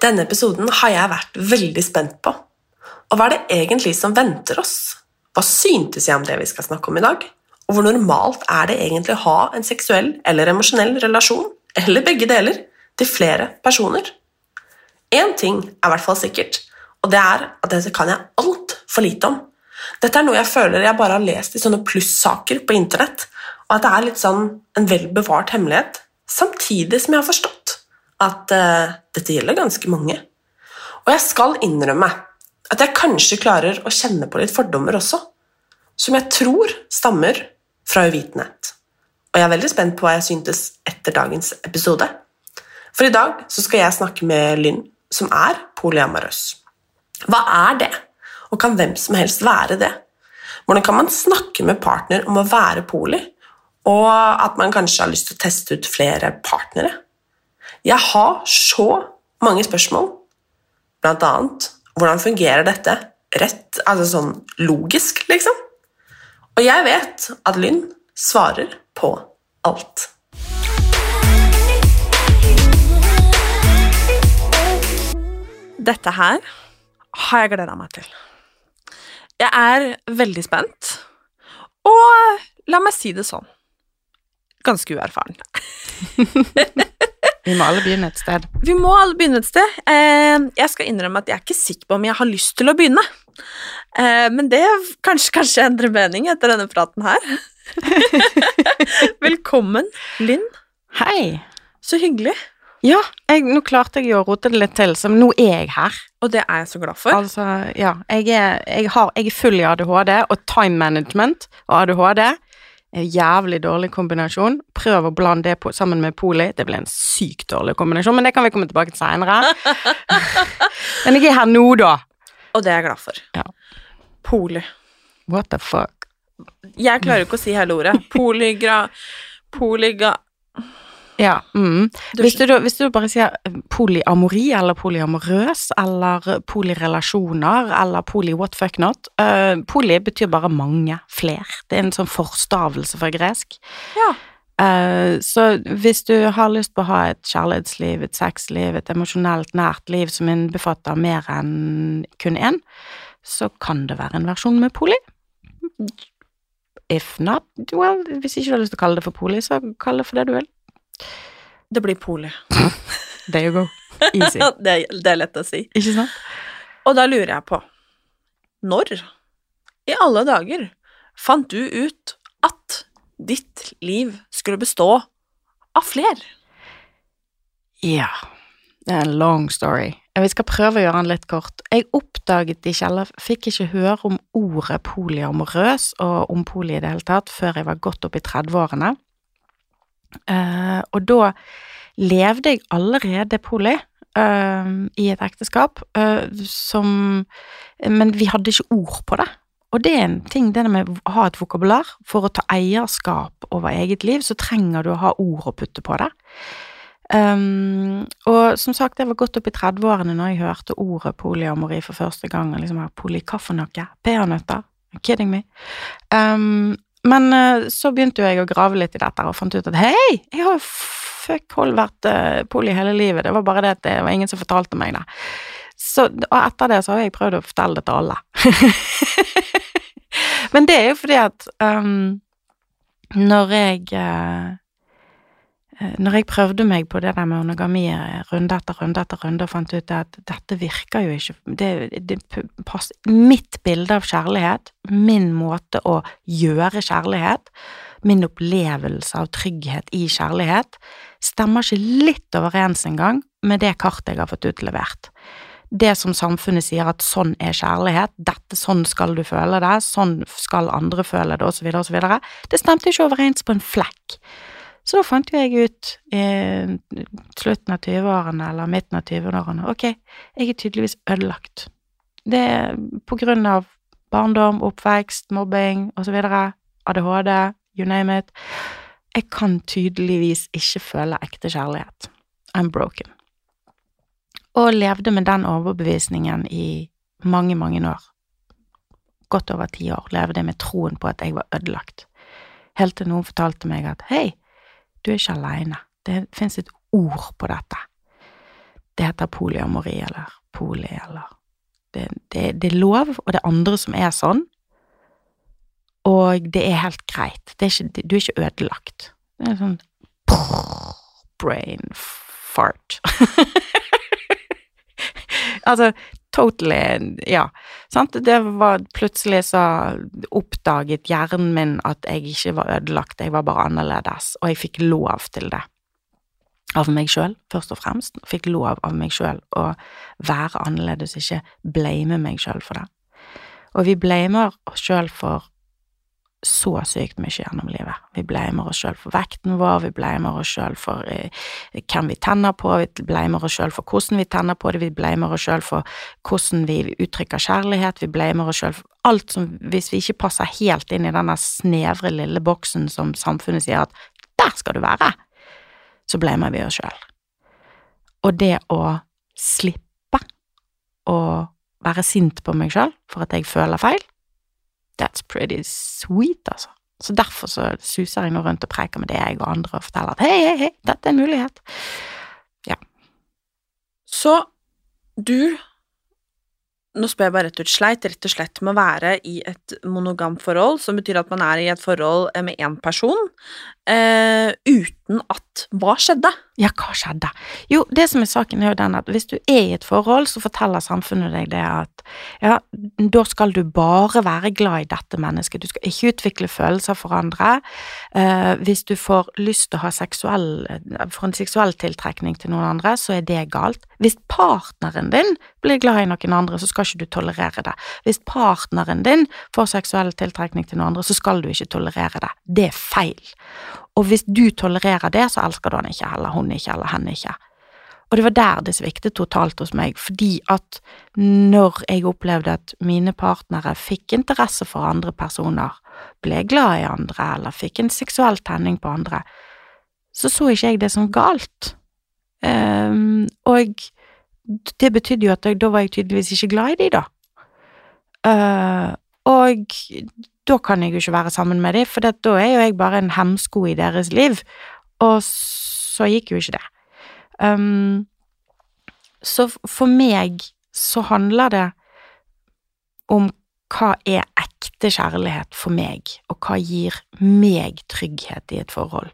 Denne episoden har jeg vært veldig spent på. Og hva er det egentlig som venter oss? Hva syntes jeg om det vi skal snakke om i dag? Og hvor normalt er det egentlig å ha en seksuell eller emosjonell relasjon, eller begge deler, til flere personer? Én ting er i hvert fall sikkert, og det er at dette kan jeg altfor lite om. Dette er noe jeg føler jeg bare har lest i sånne plussaker på internett, og at det er litt sånn en vel bevart hemmelighet, samtidig som jeg har forstått at uh, dette gjelder ganske mange. Og jeg skal innrømme at jeg kanskje klarer å kjenne på litt fordommer også, som jeg tror stammer fra uvitenhet. Og jeg er veldig spent på hva jeg syntes etter dagens episode. For i dag så skal jeg snakke med Lynn, som er polyamorøs. Hva er det, og kan hvem som helst være det? Hvordan kan man snakke med partner om å være poly, og at man kanskje har lyst til å teste ut flere partnere? Jeg har så mange spørsmål, blant annet hvordan fungerer dette rett, altså sånn logisk, liksom? Og jeg vet at Lynn svarer på alt. Dette her har jeg gleda meg til. Jeg er veldig spent, og la meg si det sånn ganske uerfaren. Vi må alle begynne et sted. Vi må alle begynne et sted. Eh, jeg skal innrømme at jeg er ikke sikker på om jeg har lyst til å begynne. Eh, men det kanskje, kanskje endrer mening etter denne praten her. Velkommen, Linn. Hei. Så hyggelig. Ja, jeg, nå klarte jeg jo å rote det litt til, så nå er jeg her. Og det er jeg så glad for. Altså, ja, jeg er, jeg har, jeg er full i ADHD, og time management og ADHD jævlig dårlig kombinasjon. Prøv å blande det på, sammen med poli. Det blir en sykt dårlig kombinasjon, men det kan vi komme tilbake til seinere. men jeg er her nå, da. Og det er jeg glad for. Ja. Poli. What the fuck? Jeg klarer ikke å si hele ordet. Polygra... Polyga... Ja. Mm. Hvis, du, hvis du bare sier polyamori eller polyamorøs eller polyrelasjoner eller poly what fuck not uh, Poly betyr bare mange, fler. Det er en sånn forstavelse fra gresk. Ja. Uh, så hvis du har lyst på å ha et kjærlighetsliv, et sexliv, et emosjonelt nært liv som innbefatter mer enn kun én, så kan det være en versjon med poly. If not, well, hvis ikke du har lyst til å kalle det for poly, så kall det for det du vil. Det blir poli. There you go. Easy. det, det er lett å si. Ikke sant? Og da lurer jeg på Når i alle dager fant du ut at ditt liv skulle bestå av fler? Ja, det er en long story. Vi skal prøve å gjøre den litt kort. Jeg oppdaget ikke, eller fikk ikke høre om ordet polyamorøs og om poly i det hele tatt før jeg var godt opp i 30-årene. Eh, og da levde jeg allerede poly uh, i et ekteskap uh, som Men vi hadde ikke ord på det. Og det er en ting, det med å ha et vokabular. For å ta eierskap over eget liv, så trenger du å ha ord å putte på det. Um, og som sagt, jeg var godt opp i 30-årene når jeg hørte ordet polyamori for første gang. liksom, for noe? Peanøtter? Kidding me? Um, men eh, så begynte jo jeg å grave litt i dette og fant ut at hei, jeg har jo fuck hold vært uh, poly hele livet, det var bare det at det var ingen som fortalte meg det. Så, og etter det så har jeg prøvd å fortelle det til alle. Men det er jo fordi at um, når jeg eh, eh, Når jeg prøvde meg på det der med monogami eh, runde etter runde etter runde og fant ut at dette virker jo ikke det, det passer, Mitt bilde av kjærlighet, min måte å gjøre kjærlighet, min opplevelse av trygghet i kjærlighet, stemmer ikke litt overens engang med det kartet jeg har fått utlevert det som samfunnet sier at sånn er kjærlighet, dette, sånn skal du føle det, sånn skal andre føle det, osv., osv., det stemte ikke overens på en flekk. Så da fant jo jeg ut i slutten av 20-årene, eller midten av 20-årene, ok, jeg er tydeligvis ødelagt. Det er på grunn av barndom, oppvekst, mobbing osv., ADHD, you name it. Jeg kan tydeligvis ikke føle ekte kjærlighet. I'm broken og levde med den overbevisningen i mange, mange år. Godt over ti år levde jeg med troen på at jeg var ødelagt, helt til noen fortalte meg at hei, du er ikke aleine, det fins et ord på dette. Det heter polyamori eller poli eller det, det, det, er lov, og det er andre som er sånn, og det er helt greit. Er ikke, du er ikke ødelagt. Det er sånn brain fart. altså, totally Ja. Sant? Det var plutselig så oppdaget hjernen min at jeg ikke var ødelagt, jeg var bare annerledes, og jeg fikk lov til det. Av meg sjøl, først og fremst. Fikk lov av meg sjøl å være annerledes, ikke blame meg sjøl for det. Og vi blamer oss sjøl for så sykt mye gjennom livet. Vi blamer oss sjøl for vekten vår, vi blamer oss sjøl for eh, hvem vi tenner på, vi blamer oss sjøl for hvordan vi tenner på det, vi blamer oss sjøl for hvordan vi uttrykker kjærlighet, vi blamer oss sjøl for alt som Hvis vi ikke passer helt inn i denne snevre, lille boksen som samfunnet sier at der skal du være, så blamer vi oss sjøl. Og det å slippe å være sint på meg sjøl for at jeg føler feil, That's pretty sweet, altså. Så derfor så suser jeg nå rundt og preker med det jeg og andre og forteller at hei, hei, hei, dette er en mulighet. Ja. Så du nå spør jeg bare rett ut sleit, rett og slett med å være i et monogamt forhold, som betyr at man er i et forhold med én person, eh, uten at Hva skjedde? Ja, hva skjedde? Jo, det som er saken, er jo den at hvis du er i et forhold, så forteller samfunnet deg det at ja, da skal du bare være glad i dette mennesket, du skal ikke utvikle følelser for andre. Uh, hvis du får lyst til å ha seksuell, for en seksuell tiltrekning til noen andre, så er det galt. Hvis partneren din blir glad i noen andre, så skal ikke du tolerere det. Hvis partneren din får seksuell tiltrekning til noen andre, så skal du ikke tolerere det. Det er feil. Og hvis du tolererer det, så elsker du han ikke, eller hun ikke, eller henne ikke. Og det var der det sviktet totalt hos meg, fordi at når jeg opplevde at mine partnere fikk interesse for andre personer, ble glad i andre eller fikk en seksuell tenning på andre, så så ikke jeg det som galt. Um, og det betydde jo at jeg, da var jeg tydeligvis ikke glad i de, da. Uh, og da kan jeg jo ikke være sammen med dem, for da er jo jeg bare en hemsko i deres liv. Og så gikk jo ikke det. Um, så for meg så handler det om hva er ekte kjærlighet for meg, og hva gir meg trygghet i et forhold.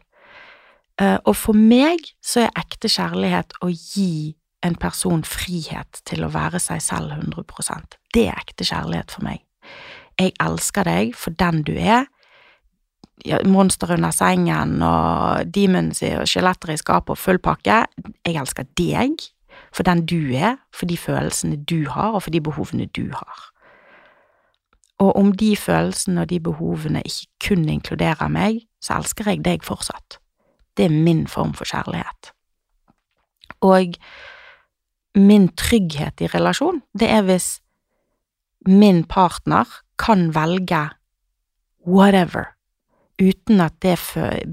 Uh, og for meg så er ekte kjærlighet å gi en person frihet til å være seg selv 100% Det er ekte kjærlighet for meg. Jeg elsker deg for den du er. Ja, monster under sengen og demons og skjeletter i skapet og full pakke. Jeg elsker deg for den du er, for de følelsene du har, og for de behovene du har. Og om de følelsene og de behovene ikke kun inkluderer meg, så elsker jeg deg fortsatt. Det er min form for kjærlighet. Og min trygghet i relasjon, det er hvis min partner kan velge whatever, uten at det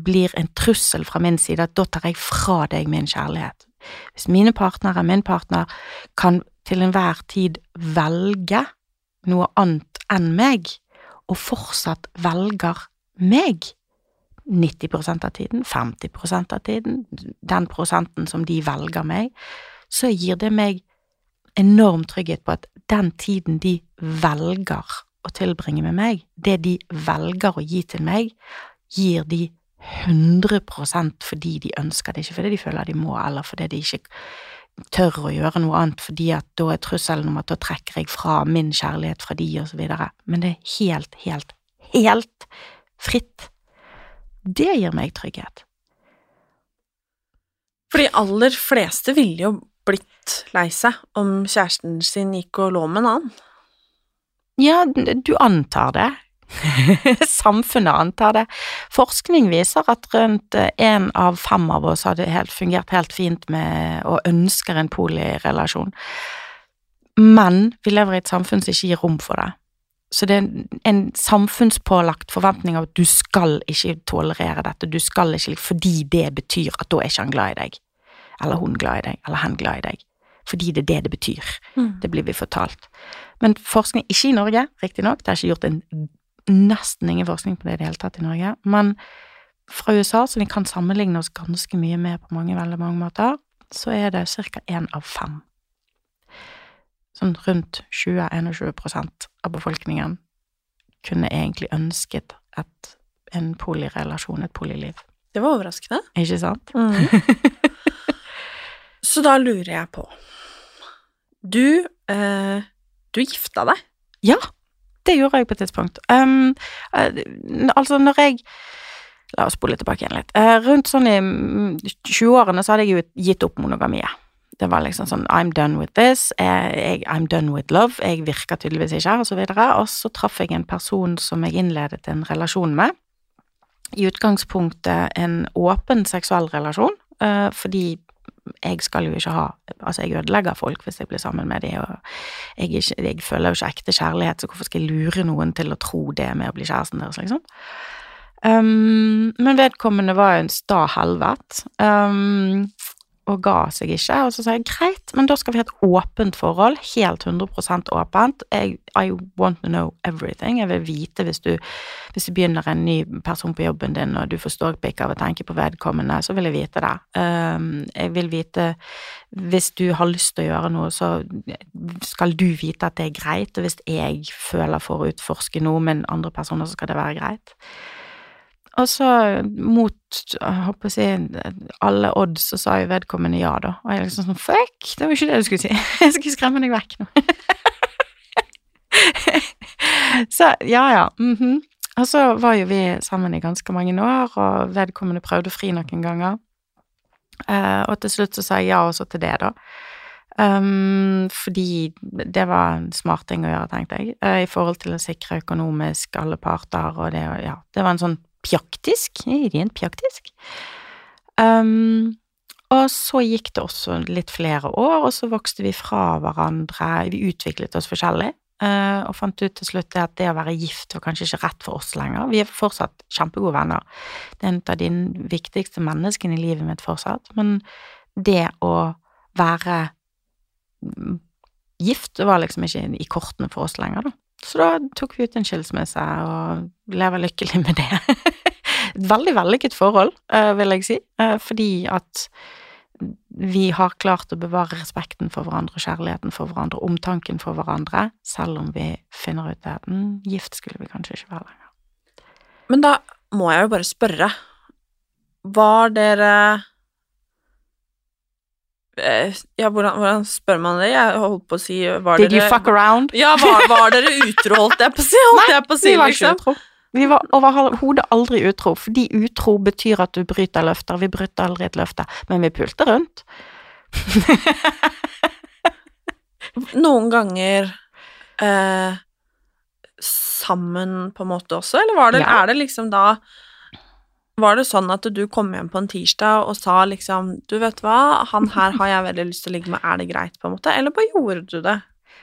blir en trussel fra min side, at da tar jeg fra deg min kjærlighet. Hvis mine partnere, min partner, kan til enhver tid velge noe annet enn meg, og fortsatt velger meg, 90% av tiden, 50% av tiden, den prosenten som de velger meg, så gir det meg enorm trygghet på at den tiden de velger å tilbringe med meg, det de velger å gi til meg, gir de 100% fordi de ønsker det, ikke fordi de føler de må, eller fordi de ikke tør å gjøre noe annet fordi at da er trusselen om at da trekker jeg fra min kjærlighet fra de, og så videre. Men det er helt, helt, helt fritt. Det gir meg trygghet. For de aller fleste ville jo blitt lei seg om kjæresten sin gikk og lå med en annen. Ja, du antar det. Samfunnet antar det. Forskning viser at rundt én av fem av oss hadde helt, fungert helt fint med og ønsker en polirelasjon. Men vi lever i et samfunn som ikke gir rom for det. Så det er en samfunnspålagt forventning av at du skal ikke tolerere dette, du skal ikke fordi det betyr at da er ikke han glad i deg, eller hun glad i deg, eller han glad i deg. Fordi det er det det betyr. Mm. Det blir vi fortalt. Men forskning, ikke i Norge, riktignok, det er ikke gjort en nesten ingen forskning på det i det hele tatt i Norge, men fra USA, som vi kan sammenligne oss ganske mye med på mange, veldig mange måter, så er det ca. én av fem. Sånn rundt 20-21% av befolkningen kunne egentlig ønsket et, en polirelasjon, et poliliv. Det var overraskende. Ikke sant? Mm. så da lurer jeg på Du, eh, du gifta deg? Ja, det gjorde jeg på et tidspunkt. Um, altså, når jeg La oss spole tilbake igjen litt. Uh, rundt sånn i 20-årene så hadde jeg jo gitt opp monogamiet. Det var liksom sånn I'm done with this, jeg, I'm done with love, jeg virker tydeligvis ikke, og så videre. Og så traff jeg en person som jeg innledet en relasjon med. I utgangspunktet en åpen seksuell relasjon, uh, fordi jeg skal jo ikke ha Altså, jeg ødelegger folk hvis jeg blir sammen med dem, og jeg, ikke, jeg, føler jo ikke ekte kjærlighet, så hvorfor skal jeg lure noen til å tro det med å bli kjæresten deres, liksom? Um, men vedkommende var jo en sta helvete. Um, og ga seg ikke. Og så sa jeg greit, men da skal vi ha et åpent forhold, helt 100% åpent. Jeg, I want to know everything. Jeg vil vite hvis du, hvis du begynner en ny person på jobben din, og du får ståpikk av å tenke på vedkommende, så vil jeg vite det. Um, jeg vil vite Hvis du har lyst til å gjøre noe, så skal du vite at det er greit, og hvis jeg føler for å utforske noe med andre personer, så skal det være greit. Og så mot jeg å si, alle odds så sa jo vedkommende ja, da. Og jeg liksom sånn fuck, det var ikke det du skulle si. Jeg skulle skremme deg vekk nå. så ja, ja. Mm -hmm. Og så var jo vi sammen i ganske mange år, og vedkommende prøvde å fri noen ganger. Uh, og til slutt så sa jeg ja også til det, da. Um, fordi det var en smart ting å gjøre, tenkte jeg, uh, i forhold til å sikre økonomisk alle parter, og det, ja, det var en sånn pjaktisk, rent pjaktisk. Um, og så gikk det også litt flere år, og så vokste vi fra hverandre, vi utviklet oss forskjellig, uh, og fant ut til slutt at det å være gift var kanskje ikke rett for oss lenger. Vi er fortsatt kjempegode venner. Det er en av de viktigste menneskene i livet mitt fortsatt, men det å være gift var liksom ikke i kortene for oss lenger, da. Så da tok vi ut en skilsmisse og lever lykkelig med det. Et veldig vellykket forhold, eh, vil jeg si, eh, fordi at vi har klart å bevare respekten for hverandre, kjærligheten for hverandre, omtanken for hverandre, selv om vi finner ut at mm, gift skulle vi kanskje ikke være lenger. Men da må jeg jo bare spørre, var dere Eh, ja, hvordan, hvordan, spør man det? Jeg holdt på å si var Did dere, you fuck around? Ja, var, var dere utro, holdt jeg på å si? Holdt Nei, jeg på å si, vi var liksom. ikke utro. Vi var overhodet aldri utro, fordi utro betyr at du bryter løfter. Vi bryter aldri et løfte, men vi pulte rundt. Noen ganger eh, sammen, på en måte også, eller var det, ja. er det liksom da var det sånn at du kom hjem på en tirsdag og sa liksom Du, vet hva, han her har jeg veldig lyst til å ligge med, er det greit, på en måte? Eller bare gjorde du det?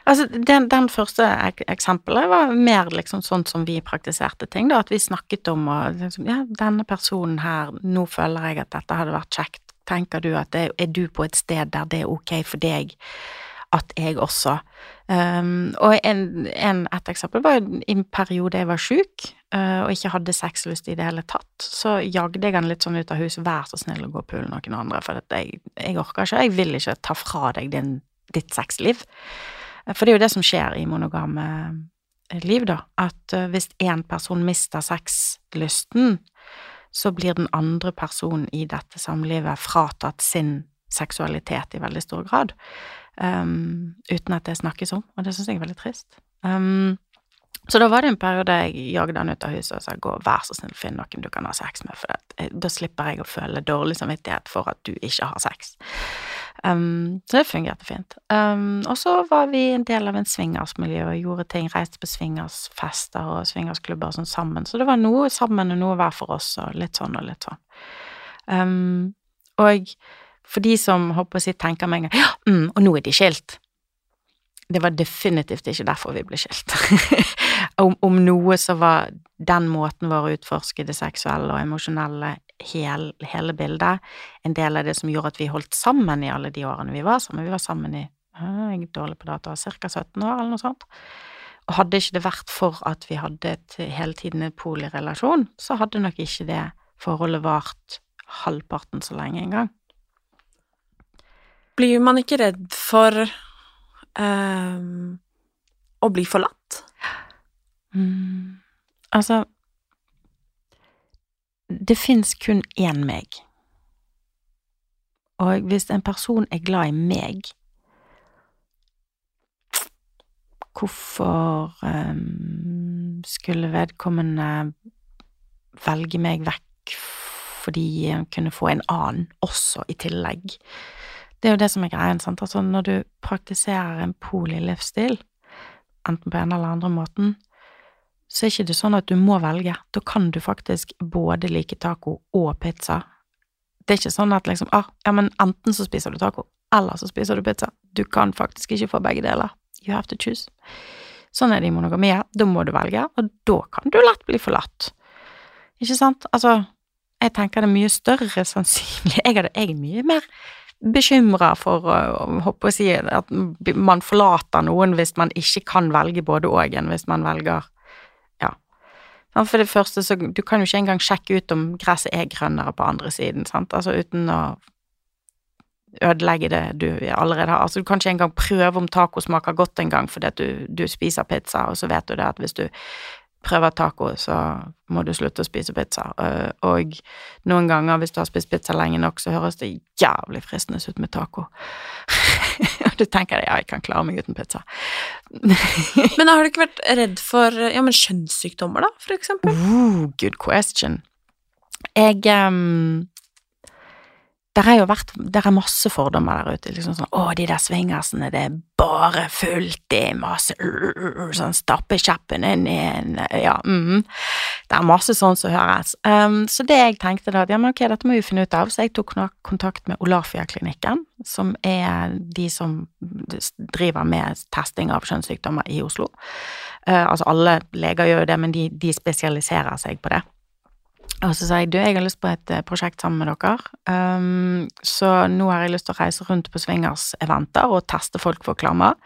Altså, den, den første ek eksempelet var mer liksom sånn som vi praktiserte ting, da, at vi snakket om og liksom, Ja, denne personen her, nå føler jeg at dette hadde vært kjekt. Tenker du at det, er du på et sted der det er ok for deg at jeg også um, Og en, en, et eksempel var i en periode jeg var sjuk, uh, og ikke hadde sexlyst i det hele tatt, så jagde jeg han litt sånn ut av huset, vær så snill å gå og pule noen andre, for jeg, jeg, orker ikke, jeg vil ikke ta fra deg din, ditt sexliv. For det er jo det som skjer i monogame liv, da, at eh, hvis én person mister sexlysten, så blir den andre personen i dette samlivet fratatt sin seksualitet i veldig stor grad, um, uten at det snakkes om, og det syns jeg er veldig trist. Um, så da var det en periode jeg jagde han ut av huset og sa gå, vær så snill, finn noen du kan ha sex med, for det, da slipper jeg å føle dårlig samvittighet for at du ikke har sex. Så det fungerte fint. Og så var vi en del av en swingersmiljø og gjorde ting, reiste på swingersfester og swingersklubber sånn sammen, så det var noe sammen og noe hver for oss, og litt sånn og litt sånn. Og for de som håper å si tenker med en gang ja, mm, og nå er de skilt. Det var definitivt ikke derfor vi ble skilt. om, om, noe så var den måten vår å utforske det seksuelle og emosjonelle, hel, hele bildet, en del av det som gjorde at vi holdt sammen i alle de årene vi var sammen. Vi var sammen i jeg er dårlig på data, ca. 17 år, eller noe sånt. Og hadde ikke det vært for at vi hadde et, hele tiden en polirelasjon, så hadde nok ikke det forholdet vart halvparten så lenge engang. Blir man ikke redd for um, å bli forlatt? Mm, altså Det fins kun én meg. Og hvis en person er glad i meg, hvorfor um, skulle vedkommende velge meg vekk fordi han kunne få en annen også i tillegg? Det er jo det som er greien, sant. Altså, når du praktiserer en polilivsstil, enten på en eller andre måten, så er ikke det sånn at du må velge. Da kan du faktisk både like taco og pizza. Det er ikke sånn at liksom ah, ja, men enten så spiser du taco, eller så spiser du pizza. Du kan faktisk ikke få begge deler. You have to choose. Sånn er det i monogamia. Da må du velge, og da kan du lett bli forlatt. Ikke sant? Altså, jeg tenker det er mye større sannsynlig Jeg, er mye mer bekymra for håper å si, at man forlater noen hvis man ikke kan velge både og enn hvis man velger. For det første, så du kan jo ikke engang sjekke ut om gresset er grønnere på andre siden, sant, altså uten å ødelegge det du allerede har. Altså, du kan ikke engang prøve om taco smaker godt engang fordi at du, du spiser pizza, og så vet du det at hvis du prøver taco, så må du slutte å spise pizza. Eh, og noen ganger, hvis du har spist pizza lenge nok, så høres det jævlig fristende ut med taco. Og tenker jeg ja, jeg kan klare meg uten pizza. men har du ikke vært redd for ja, men kjønnssykdommer, da, for eksempel? Ooh, good question. Jeg um, der er jo vært, der er masse fordommer der ute. liksom sånn, 'Å, de der swingersene, det er bare fullt i masse sånn Stappe kjeppen inn i en Ja, mm. Det er masse sånn som høres. Um, så det jeg tenkte da, ja, men ok, dette må vi finne ut av, så jeg tok kontakt med Olafia-klinikken, som er de som driver med testing av kjønnssykdommer i Oslo. Uh, altså alle leger gjør jo det, men de, de spesialiserer seg på det. Og så sa jeg du, jeg har lyst på et eh, prosjekt sammen med dere, um, så nå har jeg lyst til å reise rundt på swingers-eventer og teste folk for klammer.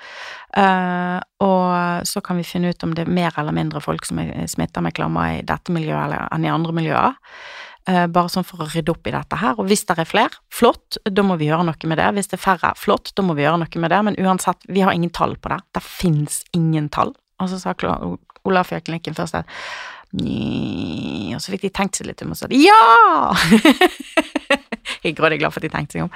Uh, og så kan vi finne ut om det er mer eller mindre folk som er smitta med klammer i dette miljøet eller enn i andre miljøer. Uh, bare sånn for å rydde opp i dette her. Og hvis det er flere, flott, da må vi gjøre noe med det. Hvis det er færre, flott, da må vi gjøre noe med det. Men uansett, vi har ingen tall på det. Det fins ingen tall. Og så sa Olafia-klinikken først at og så fikk de tenkt seg litt om og sa ja! jeg er grådig glad for at de tenkte seg om.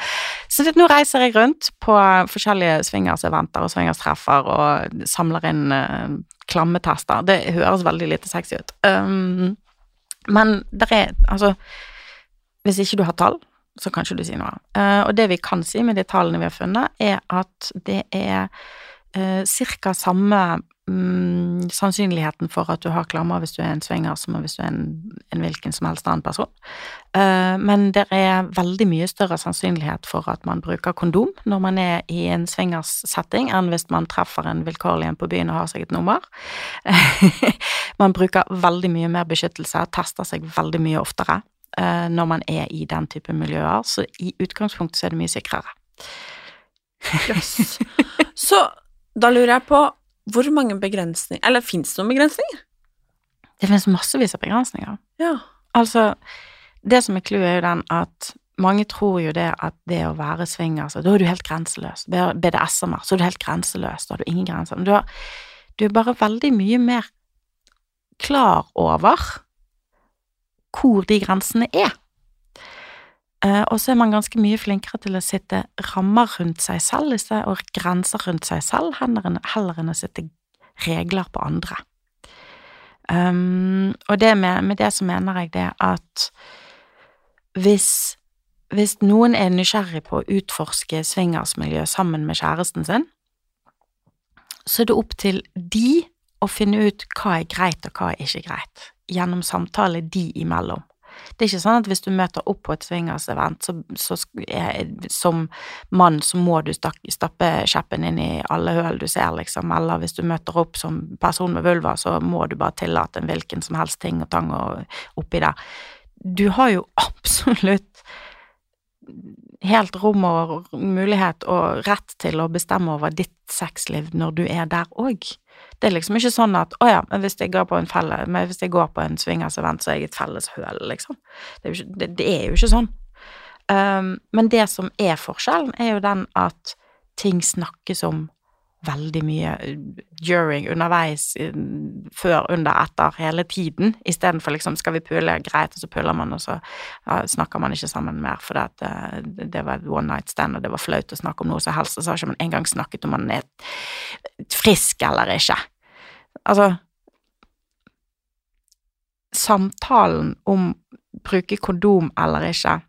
Så nå reiser jeg rundt på forskjellige swingers-eventer og swingers-treffer og samler inn uh, klammetester. Det høres veldig lite sexy ut. Um, men det er altså Hvis ikke du har tall, så kan ikke du si noe. Uh, og det vi kan si med de tallene vi har funnet, er at det er uh, ca. samme mm, sannsynligheten for at du har klammer hvis du er en swinger, som hvis du er en, en hvilken som helst annen person. Uh, men det er veldig mye større sannsynlighet for at man bruker kondom når man er i en swingers-setting, enn hvis man treffer en vilkårlig en på byen og har seg et nummer. man bruker veldig mye mer beskyttelse, tester seg veldig mye oftere uh, når man er i den type miljøer, så i utgangspunktet så er det mye sikrere. Yes. Så da lurer jeg på hvor mange begrensninger Eller fins det noen begrensninger? Det finnes massevis av begrensninger. Ja. Altså, det som er clouet, er jo den at mange tror jo det at det å være swinger, så da er du helt grenseløs. BDSM-er, så er du helt grenseløs, da har du ingen grenser. Du har, Du er bare veldig mye mer klar over hvor de grensene er. Eh, og så er man ganske mye flinkere til å sette rammer rundt seg selv og grenser rundt seg selv, heller enn, å sette regler på andre. Um, og det med, med, det så mener jeg det at hvis, hvis noen er nysgjerrig på å utforske swingersmiljø sammen med kjæresten sin, så er det opp til de å finne ut hva er greit og hva er ikke greit, gjennom samtale de imellom. Det er ikke sånn at hvis du møter opp på et swingersevent så, så, som mann, så må du stappe kjeppen inn i alle høl du ser, liksom, eller hvis du møter opp som person med vulva, så må du bare tillate en hvilken som helst ting og tang oppi der. Du har jo absolutt helt rom og mulighet og rett til å bestemme over ditt sexliv når du er der òg. Det er liksom ikke sånn at å ja, men hvis jeg går på en felle, men hvis jeg går på en swingersevent, så er jeg et felles høl, liksom. Det er ikke, det, det er jo ikke sånn. Um, men det som er forskjellen, er jo den at ting snakkes om veldig mye during, underveis, før, under, etter, hele tiden, istedenfor liksom skal vi pule, greit, og så puler man, og så ja, snakker man ikke sammen mer for at uh, det var one night stand, og det var flaut å snakke om noe som helst, og så har ikke man engang snakket om man er frisk eller ikke. Altså Samtalen om bruke kondom eller ikke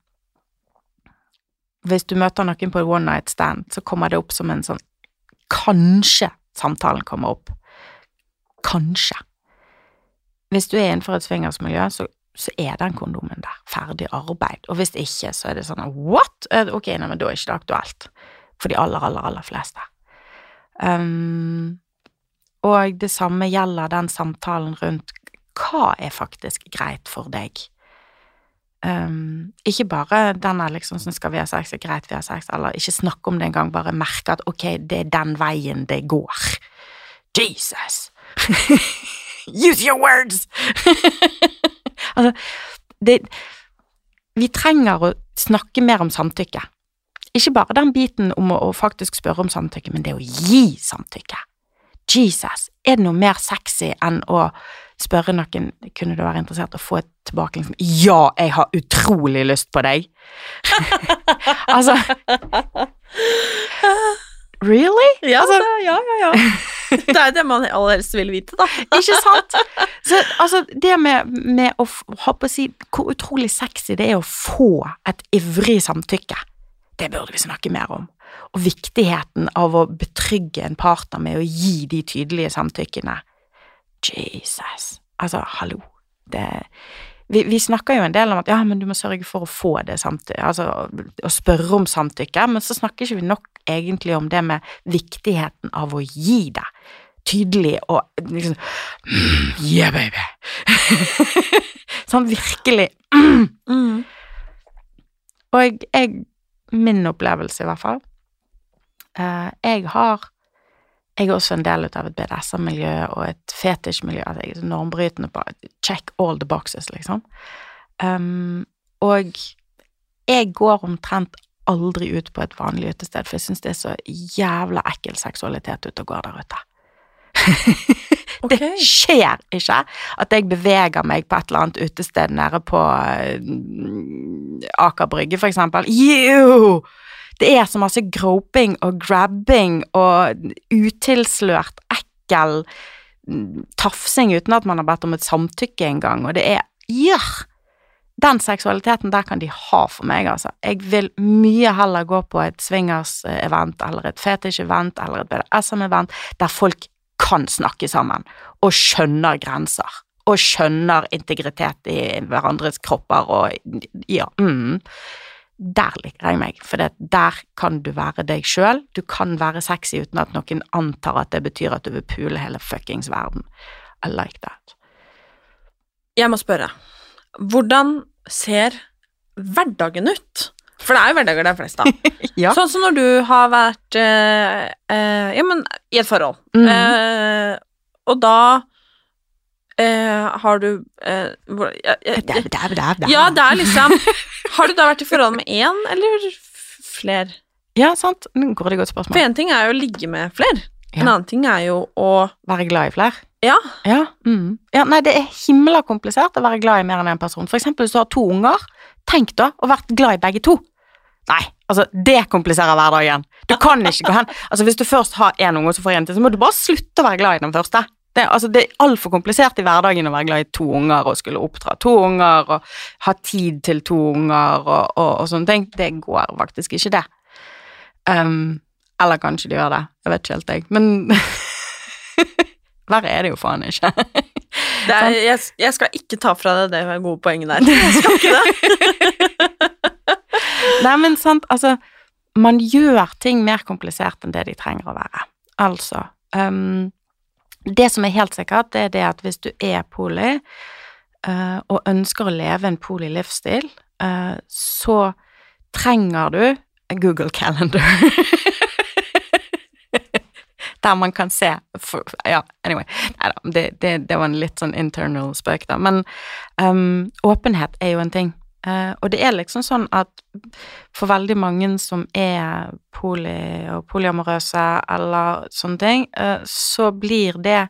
Hvis du møter noen på et one night stand, så kommer det opp som en sånn Kanskje samtalen kommer opp. Kanskje. Hvis du er innenfor et swingersmiljø, så, så er den kondomen der. Ferdig arbeid. Og hvis ikke, så er det sånn what? Ok, nei, men da er ikke det aktuelt. For de aller, aller, aller fleste. Um, og det samme gjelder den samtalen rundt hva er faktisk greit for deg? Um, ikke bare den er liksom sånn skal vi ha sex, er greit vi har sex, eller ikke snakke om det engang, bare merke at ok, det er den veien det går. Jesus! Use your words! altså, det Vi trenger å snakke mer om samtykke. Ikke bare den biten om å, å faktisk spørre om samtykke, men det å gi samtykke. Jesus, er det noe mer sexy enn å spørre noen kunne du være interessert å få et tilbake liksom, Ja, jeg har utrolig lyst på deg! altså Really? Ja, altså, det, ja, ja, ja. Det er det man aller helst vil vite, da. ikke sant? Så altså, det med, med å på å si hvor utrolig sexy det er å få et ivrig samtykke, det burde vi snakke mer om. Og viktigheten av å betrygge en partner med å gi de tydelige samtykkene. Jesus. Altså, hallo. Det vi, vi, snakker jo en del om at ja, men du må sørge for å få det samtykke, altså å spørre om samtykke, men så snakker ikke vi nok egentlig om det med viktigheten av å gi det. Tydelig og liksom Yeah, baby! sånn virkelig mm. Og jeg, jeg, Min opplevelse, i hvert fall uh, Jeg har jeg er også en del av et BDSM-miljø og et fetisjmiljø. At jeg er normbrytende på check all the boxes, liksom. Um, og jeg går omtrent aldri ut på et vanlig utested, for jeg syns det er så jævla ekkel seksualitet ute og går der ute. okay. Det skjer ikke at jeg beveger meg på et eller annet utested nede på uh, Aker Brygge, for eksempel. Jo! Det er så masse groping og grabbing og utilslørt, ekkel mm, tafsing uten at man har bedt om et samtykke engang, og det er ja, Den seksualiteten der kan de ha for meg, altså. Jeg vil mye heller gå på et swingers-event eller et fetish-event eller et BDSM-event der folk kan snakke sammen og skjønner grenser og skjønner integritet i hverandres kropper og ja, mm der liker jeg meg, for der kan du være deg sjøl. Du kan være sexy uten at noen antar at det betyr at du vil pule hele fuckings verden. I like that. Jeg må spørre, hvordan ser hverdagen ut? For det er jo hverdager det er flest av. ja. Sånn som når du har vært eh, eh, ja, men i et forhold, mm. eh, og da Eh, har du eh, hvor, ja, ja, ja, det er liksom Har du da vært i forhold med én eller flere? Ja, sant. Går det godt spørsmål. For én ting er jo å ligge med flere. En annen ting er jo å Være glad i flere. Ja. Ja, mm. ja, nei, det er himla komplisert å være glad i mer enn én person. For eksempel hvis du har to unger, tenk da å vært glad i begge to. Nei, altså, det kompliserer hverdagen. Du kan ikke gå hen Altså, hvis du først har én unge, og så får en til, så må du bare slutte å være glad i den første. Det, altså, det er altfor komplisert i hverdagen å være glad i to unger og skulle oppdra to unger og ha tid til to unger og, og, og sånne ting. Det går faktisk ikke, det. Um, eller kanskje de gjør det. Jeg vet ikke helt, jeg. Men verre er det jo faen ikke. Er, jeg, jeg skal ikke ta fra deg det gode poenget der. Jeg skal ikke det. Nei, men sant, altså Man gjør ting mer komplisert enn det de trenger å være. Altså um, Det som er helt sikkert, det er det at hvis du er poli uh, og ønsker å leve en poli-livsstil, uh, så trenger du Google Calendar. Der man kan se for, Ja, anyway. Det, det, det, var en litt sånn internal spøk, da. Men um, åpenhet er jo en ting. Uh, og det er liksom sånn at for veldig mange som er poli og polyamorøse eller sånne ting, uh, så blir det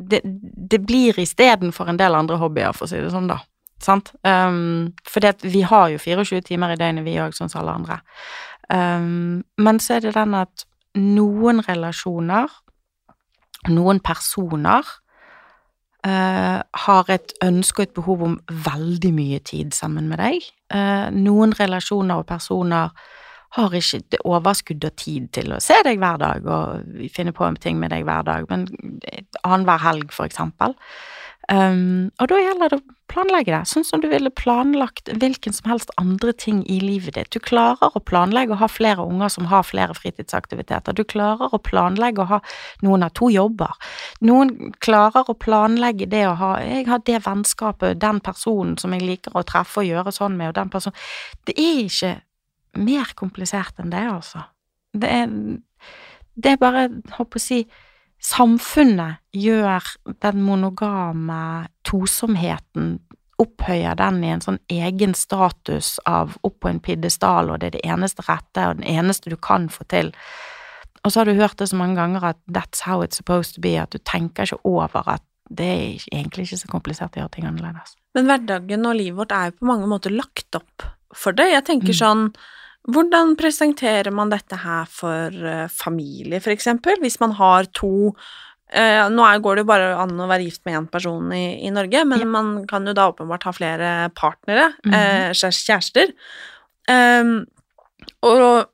Det, det blir istedenfor en del andre hobbyer, for å si det sånn, da. Sant? Um, for vi har jo 24 timer i døgnet, vi òg, sånn som alle andre. Um, men så er det den at noen relasjoner, noen personer, uh, har et ønske og et behov om veldig mye tid sammen med deg. Uh, noen relasjoner og personer har ikke overskudd og tid til å se deg hver dag og finne på ting med deg hver dag, men annenhver helg, for eksempel. Um, og da gjelder det å planlegge det, sånn som du ville planlagt hvilken som helst andre ting i livet ditt. Du klarer å planlegge å ha flere unger som har flere fritidsaktiviteter. Du klarer å planlegge å ha Noen har to jobber. Noen klarer å planlegge det å ha Jeg har det vennskapet, den personen som jeg liker å treffe og gjøre sånn med, og den personen Det er ikke mer komplisert enn det, altså. Det er, det er bare, håper å si samfunnet gjør den monogame tosomheten opphøyer den i en sånn egen status av opp på en pidestall, og det er det eneste rette og den eneste du kan få til. Og så har du hørt det så mange ganger at that's how it's supposed to be, at du tenker ikke over at det er egentlig ikke så komplisert å gjøre ting annerledes. Men hverdagen og livet vårt er jo på mange måter lagt opp for det. Jeg tenker mm. sånn hvordan presenterer man dette her for uh, familie, for eksempel, hvis man har to uh, Nå er, går det jo bare an å være gift med én person i, i Norge, men ja. man kan jo da åpenbart ha flere partnere, mm -hmm. uh, kjærester. Um, og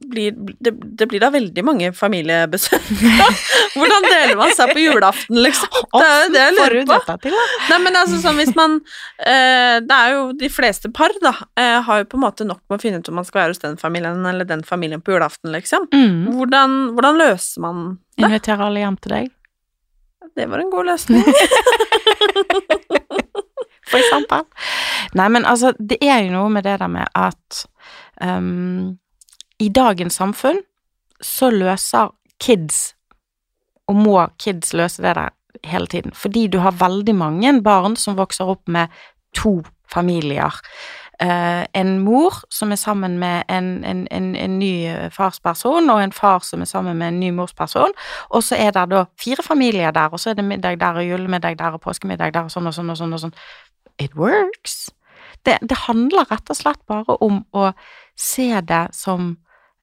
blir, det, det, blir da veldig mange familiebesøk. Hvordan deler man seg på julaften, liksom? Det er jo det jeg lurer på. Nei, men altså sånn hvis man eh, Det er jo de fleste par, da, eh, har jo på en måte nok med å finne ut om man skal være hos den familien eller den familien på julaften, liksom. Mm. Hvordan, hvordan, løser man det? Inviterer alle hjem til deg. Det var en god løsning. For eksempel. Nei, men altså, det er jo noe med det der med at um, i dagens samfunn så løser kids, og må kids løse det der hele tiden, fordi du har veldig mange barn som vokser opp med to familier. Uh, en mor som er sammen med en, en, en, en, ny farsperson, og en far som er sammen med en ny morsperson, og så er det da fire familier der, og så er det middag der, og julemiddag der, og påskemiddag der, og sånn og sånn og sånn. og sånn. It works. Det, det handler rett og slett bare om å se det som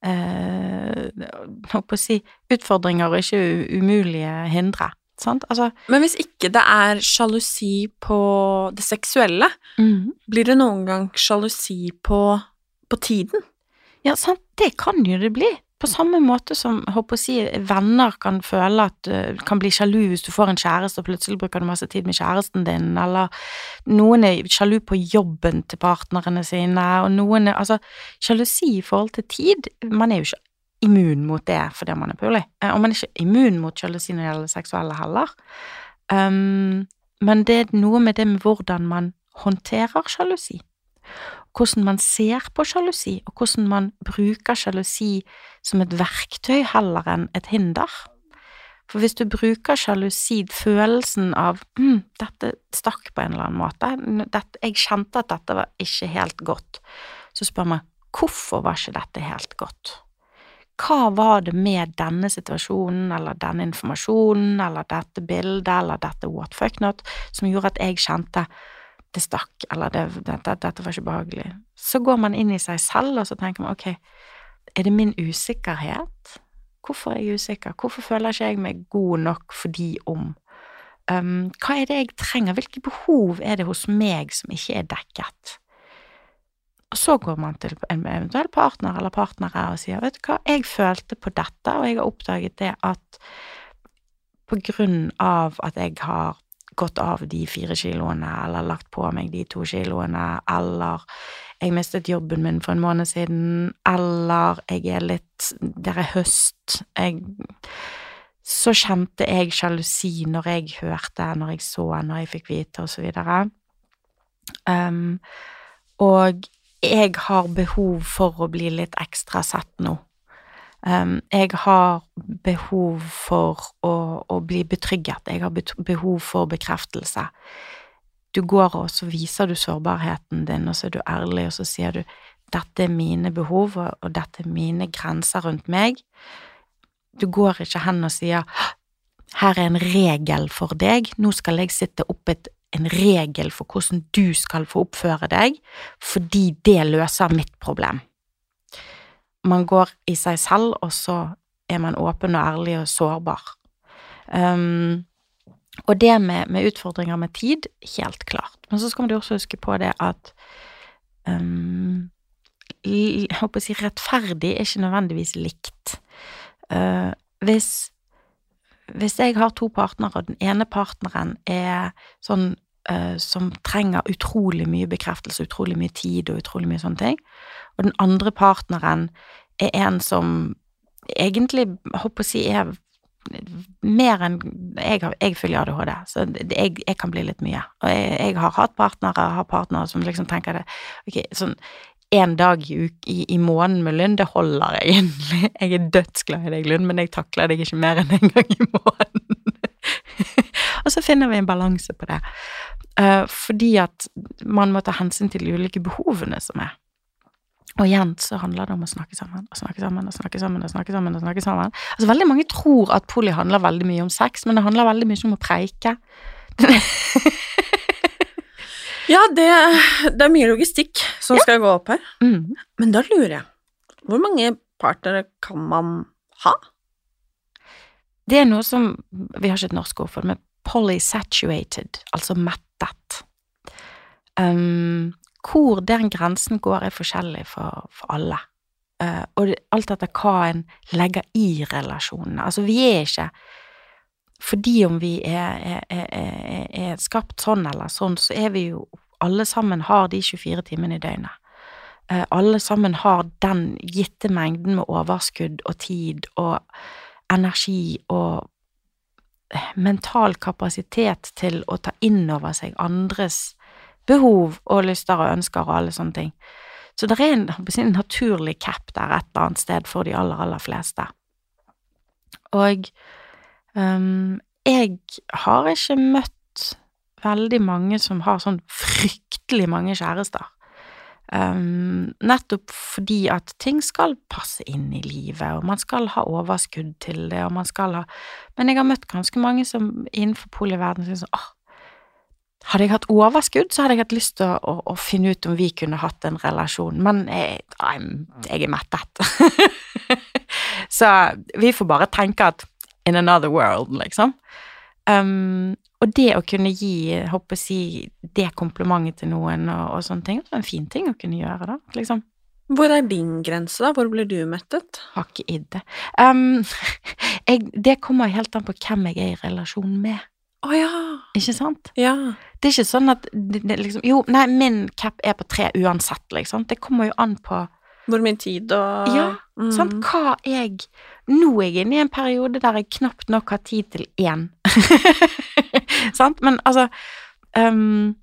eh, si, utfordringer og ikke umulige hindre. Altså, Men hvis ikke det er sjalusi på det seksuelle, mm. blir det noen gang sjalusi på, på tiden? Ja, sant, det kan jo det bli. På samme måte som håper å si, venner kan føle at uh, kan bli sjalu hvis du får en kjæreste og plutselig bruker du masse tid med kjæresten din, eller noen er sjalu på jobben til partnerne sine, og noen er Altså, sjalusi i forhold til tid Man er jo ikke immun mot det fordi man er puli, uh, og man er ikke immun mot sjalusi når det gjelder seksuelle heller. Um, men det er noe med det med hvordan man håndterer sjalusi hvordan man ser på sjalusi, og hvordan man bruker sjalusi som et verktøy heller enn et hinder. For hvis du bruker sjalusi, følelsen av mm, 'dette stakk på en eller annen måte', dette, 'jeg kjente at dette var ikke helt godt', så spør man 'hvorfor var ikke dette helt godt'? hva var det med denne situasjonen, eller denne informasjonen, eller dette bildet, eller dette what fuck not, som gjorde at jeg kjente det stakk, eller det, dette, dette var ikke behagelig. Så går man inn i seg selv, og så tenker man ok, er det min usikkerhet? Hvorfor er jeg usikker? Hvorfor føler ikke jeg meg god nok fordi om? Um, hva er det jeg trenger? Hvilke behov er det hos meg som ikke er dekket? Og så går man til en eventuell partner eller partnere og sier, vet du hva, jeg følte på dette, og jeg har oppdaget det at på grunn av at jeg har gått av de fire kiloene, eller lagt på meg de to kiloene, eller jeg mistet jobben min for en måned siden, eller jeg er litt Det er høst. Jeg Så kjente jeg sjalusi når jeg hørte, når jeg så, når jeg fikk vite, og så videre. Um, og jeg har behov for å bli litt ekstra sett nå. Jeg har behov for å, å, bli betrygget, jeg har behov for bekreftelse. Du går og så viser du sårbarheten din, og så er du ærlig, og så sier du dette er mine behov, og dette er mine grenser rundt meg. Du går ikke hen og sier her er en regel for deg, nå skal jeg sitte opp et en regel for hvordan du skal få oppføre deg, fordi det løser mitt problem. Man går i seg selv, og så er man åpen og ærlig og sårbar. Um, og det med, med, utfordringer med tid, helt klart. Men så skal man også huske på det at um, jeg håper å si rettferdig er ikke nødvendigvis likt. Uh, hvis hvis jeg har to partnere, og den ene partneren er sånn som trenger utrolig mye bekreftelse, utrolig mye tid og utrolig mye sånne ting. Og den andre partneren er en som egentlig, håper å si, er mer enn Jeg, jeg følger ADHD, så jeg, jeg, kan bli litt mye. Og jeg, jeg har hatt partnere, har partnere som liksom tenker det Ok, sånn en dag i, i, i måneden med Lund, det holder egentlig. Jeg er dødsglad i deg, Lund, men jeg takler deg ikke mer enn en gang i måneden. og så finner vi en balanse på det. Uh, fordi at man må ta hensyn til de ulike behovene som er. Og igjen så handler det om å snakke sammen og snakke sammen og snakke sammen. og snakke sammen og snakke sammen. Altså Veldig mange tror at poli handler veldig mye om sex, men det handler veldig mye om å preike. ja, det, det, er mye logistikk som ja. skal gå opp her. Mm. Men da lurer jeg, hvor mange partnere kan man ha? Det er noe som Vi har ikke et norsk ord for det, men polysaturated, altså mettet. Um, hvor den grensen går, er forskjellig for, for alle. Uh, og alt etter hva en legger i relasjonene. Altså, vi er ikke Fordi om vi er, er, er, er, skapt sånn eller sånn, så er vi jo Alle sammen har de 24 timene i døgnet. Uh, alle sammen har den gitte mengden med overskudd og tid og energi og mental kapasitet til å ta inn over seg andres behov og lyster og ønsker og alle sånne ting. Så det er en, en naturlig cap der et eller annet sted for de aller, aller fleste. Og um, jeg har ikke møtt veldig mange som har sånn fryktelig mange kjærester. Um, nettopp fordi at ting skal passe inn i livet, og man skal ha overskudd til det, og man skal ha Men jeg har møtt ganske mange som innenfor polyverden syns sånn åh, hadde jeg hatt overskudd, så hadde jeg hatt lyst til å, å, å finne ut om vi kunne hatt en relasjon, men jeg, jeg er mettet. så vi får bare tenke at in another world, liksom. Um, og det å kunne gi, håper si, det komplimentet til noen og, og sånne ting, det er en fin ting å kunne gjøre, da, liksom. Hvor er din grense, da? Hvor blir du mettet? Har ikke idd. Um, det kommer helt an på hvem jeg er i relasjon med. Å oh, ja. Ikke sant? Ja. Det er ikke sånn at det, det, liksom Jo, nei, min cap er på tre uansett, liksom. Det kommer jo an på Hvor mye tid og Ja, mm. sant. Hva jeg Nå er jeg inne i en periode der jeg knapt nok har tid til én. Sant? Men altså um,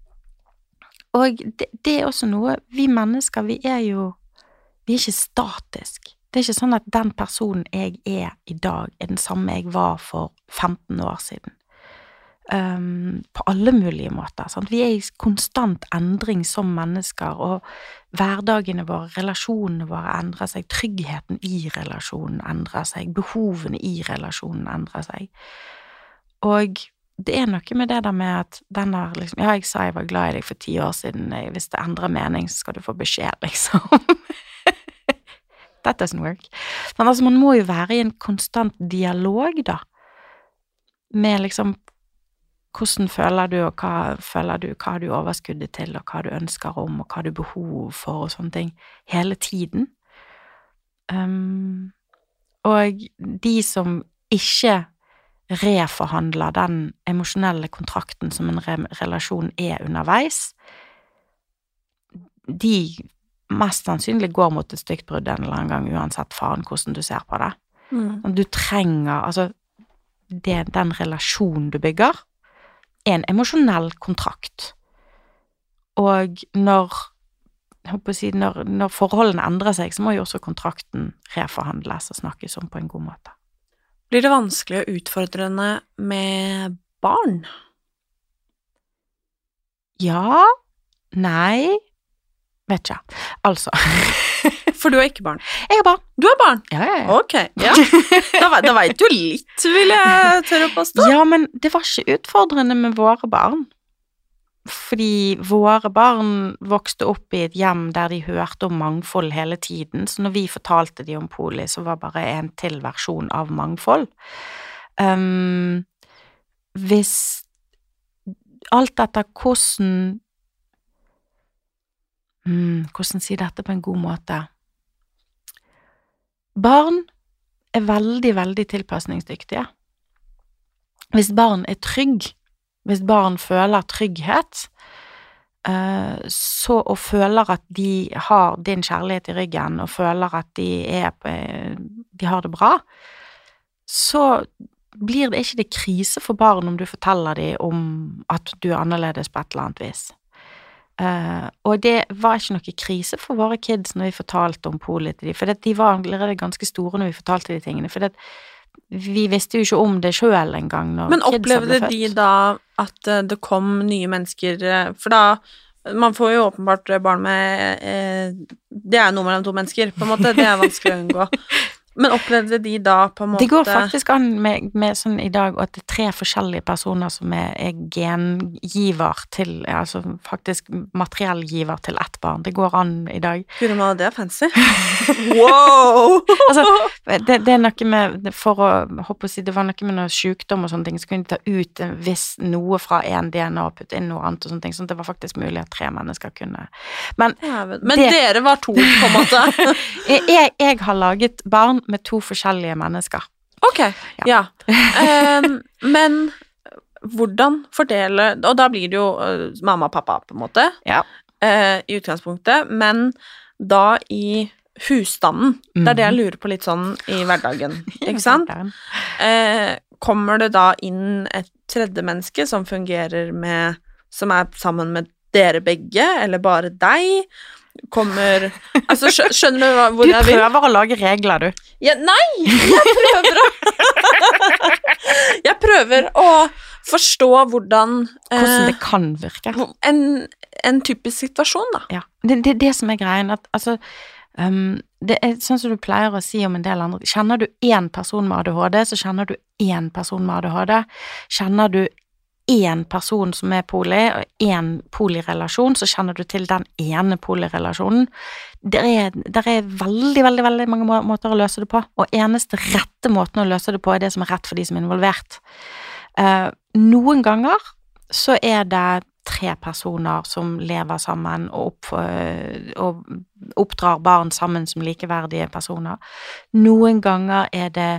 Og det, det, er også noe Vi mennesker, vi er jo Vi er ikke statisk. Det er ikke sånn at den personen jeg er i dag, er den samme jeg var for 15 år siden. Um, på alle mulige måter. Sant? Vi er i konstant endring som mennesker, og hverdagene våre, relasjonene våre endrer seg, tryggheten i relasjonen endrer seg, behovene i relasjonen endrer seg. Og det er noe med det der med at den der liksom Ja, jeg sa jeg var glad i deg for ti år siden, hvis det endrer mening, så skal du få beskjed, liksom. That doesn't work. Men altså, man må jo være i en konstant dialog, da, med liksom hvordan føler du, og hva føler du, hva har du overskuddet til, og hva du ønsker om, og hva har du behov for, og sånne ting, hele tiden. Um, og de som ikke reforhandler den emosjonelle kontrakten som en re relasjon er underveis, de mest sannsynlig går mot et stygt brudd en eller annen gang, uansett faen hvordan du ser på det. Mm. Du trenger Altså, det, den relasjonen du bygger, er en emosjonell kontrakt. Og når, si, når, når forholdene endrer seg, så må jo også kontrakten reforhandles og snakkes om på en god måte. Blir det vanskelig og utfordrende med barn? Ja Nei Vet ikke. Altså For du har ikke barn? Jeg har barn. Du har barn? Ja, ja, ja. Ok, ja. Da, da veit du litt, vil jeg tørre å påstå. Ja, men det var ikke utfordrende med våre barn. Fordi våre barn vokste opp i et hjem der de hørte om mangfold hele tiden, så når vi fortalte de om poli, så var bare en til versjon av mangfold. Um, hvis Alt etter hvordan hmm, Hvordan si dette på en god måte? Barn er veldig, veldig tilpasningsdyktige. Hvis barn er trygg, hvis barn føler trygghet, eh, så og føler at de har din kjærlighet i ryggen, og føler at de er de har det bra, så blir det ikke det krise for barn om du forteller dem om at du er annerledes på et eller annet vis. Eh, og det var ikke noe krise for våre kids når vi fortalte om polet til dem, for de var allerede ganske store når vi fortalte de tingene. For vi visste jo ikke om det sjøl engang når Men kidsa ble opplevde født. de da at eh, det kom nye mennesker eh, For da Man får jo åpenbart barn med eh, Det er noe mellom to mennesker, på en måte. Det er vanskelig å unngå. Men opplevde de da på en måte Det går faktisk an med, med sånn i dag at det er tre forskjellige personer som er, er gengiver til Altså faktisk materiellgiver til ett barn. Det går an i dag. Guri malla, det er fancy. wow! Altså, det, det er noe med For å håpe å si Det var noe med noe sykdom og sånne ting, så kunne de ta ut hvis noe fra én DNA og putte inn noe annet og sånne ting, sånn at det var faktisk mulig at tre mennesker kunne Men ja, Men det- dere var to, på en måte. jeg, jeg har laget barn med to forskjellige mennesker. Ok, ja. Ehm, men hvordan fordele Og da blir det jo mamma og pappa, på en måte, Ja. uh, i utgangspunktet, men da i husstanden. Det er det jeg lurer på litt sånn i hverdagen, ikke sant? uh, kommer det da inn et tredje menneske som fungerer med Som er sammen med dere begge, eller bare deg? Kommer Altså, skjønner du hva, hvor Du jeg vil? prøver å lage regler, du. Ja, nei! Jeg prøver å Jeg prøver å forstå hvordan Hvordan eh, det kan virke. en, en typisk situasjon, da. Ja. Det det, det som er greien, at altså um, Det er sånn som du pleier å si om en del andre Kjenner du én person med ADHD, så kjenner du én person med ADHD. Kjenner du én person som er poli, og én polirelasjon, så kjenner du til den ene polirelasjonen. Det er, der er veldig, veldig veldig mange måter å løse det på, og eneste rette måten å løse det på er det som er rett for de som er involvert. Eh, noen ganger så er det tre personer som lever sammen og, opp, øh, og oppdrar barn sammen som likeverdige personer. Noen ganger er det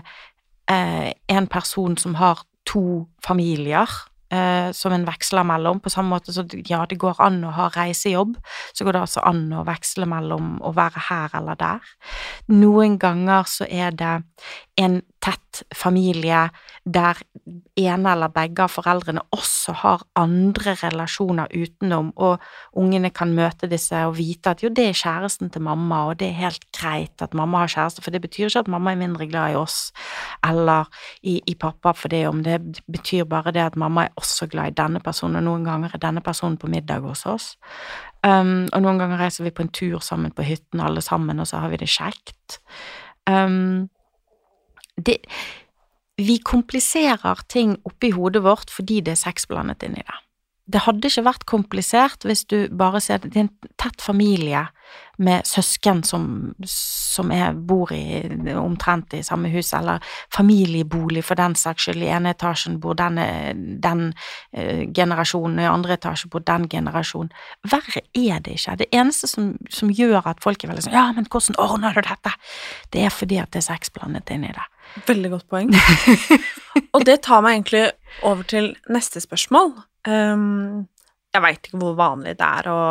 eh, en person som har to familier eh, som en veksler mellom, på samme måte så ja, det går an å ha reisejobb, så går det altså an å veksle mellom å være her eller der. Noen ganger så er det en tett familie der ene eller begge av foreldrene også har andre relasjoner utenom, og ungene kan møte disse og vite at jo, det er kjæresten til mamma, og det er helt greit at mamma har kjæreste, for det betyr ikke at mamma er mindre glad i oss eller i, i pappa for det om, det betyr bare det at mamma er også glad i denne personen, og noen ganger er denne personen på middag hos oss. Um, og noen ganger reiser vi på en tur sammen på hytten alle sammen, og så har vi det kjekt. Um, det, vi kompliserer ting oppi hodet vårt fordi det er sex blandet inn i det. Det hadde ikke vært komplisert hvis du bare ser det, er en tett familie med søsken som, som er, bor i, omtrent i samme hus, eller familiebolig for den saks skyld. I ene etasjen bor den, den uh, generasjonen, og i andre etasje bor den generasjonen. Verre er det ikke. Det eneste som, som gjør at folk er veldig sånn Ja, men hvordan ordner du dette? Det er fordi at det er sex blandet inn i det. Veldig godt poeng. og det tar meg egentlig over til neste spørsmål. Um, jeg veit ikke hvor vanlig det er å,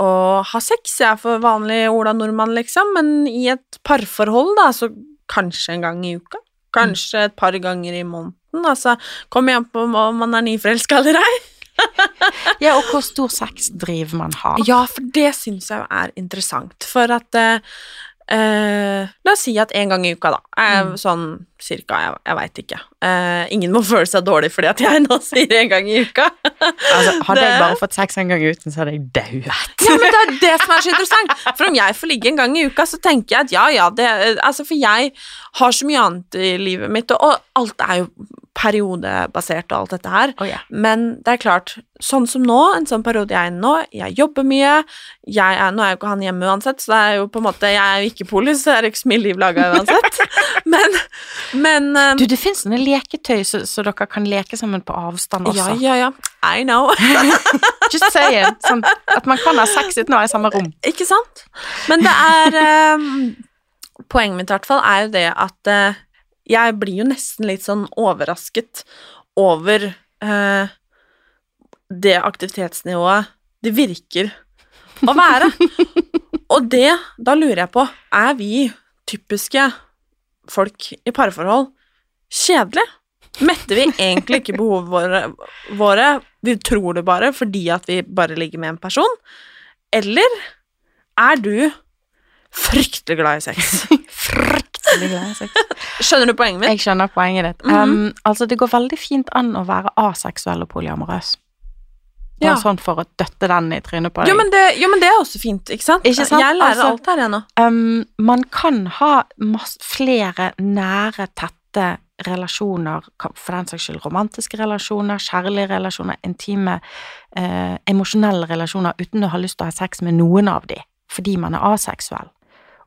å ha sex. Jeg er for vanlig Ola Nordmann, liksom, men i et parforhold, da, så kanskje en gang i uka. Kanskje et par ganger i måneden. Altså, kom igjen på om man er nyforelska eller ei. ja, og hvor stor sexdriv man har. Ja, for det syns jeg er interessant. For at uh, Uh, la oss si at en gang i uka, da. Uh, sånn cirka, jeg, jeg veit ikke. Uh, ingen må føle seg dårlig fordi at jeg nå sier en gang i uka. altså, hadde det... jeg bare fått sex en gang uten, så hadde jeg dauet. ja, men det er det som er så interessant. For om jeg får ligge en gang i uka, så tenker jeg at ja, ja, det Altså, for jeg har så mye annet i livet mitt, og, og alt er jo periodebasert og alt dette her. Oh, yeah. Men det er klart, sånn som nå, en sånn periode jeg er i nå, jeg jobber mye, jeg er, nå er jo ikke han hjemme uansett, så det er jo på en måte, jeg er jo ikke polis, så det er ikke så mye liv laga uansett. men, men um, Du, det fins sånne leketøy så, så, dere kan leke sammen på avstand også. Ja, ja, ja. I know. Just saying. Sånn at man kan ha sex uten å være i samme rom. Ikke sant? Men det er um, Poenget mitt i hvert fall er jo det at uh, jeg blir jo nesten litt sånn overrasket over eh, det aktivitetsnivået det virker å være. Og det, da lurer jeg på, er vi typiske folk i parforhold kjedelige? Metter vi egentlig ikke behovene våre, vi tror det bare fordi at vi bare ligger med en person? Eller er du fryktelig glad i sex? fryktelig glad i sex. Skjønner du poenget mitt? Jeg skjønner poenget ditt. Mm -hmm. um, altså, det går veldig fint an å være aseksuell og polyamorøs. Ja. sånn for å døtte den i trynet på deg. Jo, men det, jo, men det er også fint, ikke sant? Ikke sant? Jeg lærer altså, alt her ennå. Um, man kan ha masse, flere nære, tette relasjoner, for den saks skyld romantiske relasjoner, kjærlige relasjoner, intime, eh, emosjonelle relasjoner, uten å ha lyst til å ha sex med noen av de, fordi man er aseksuell.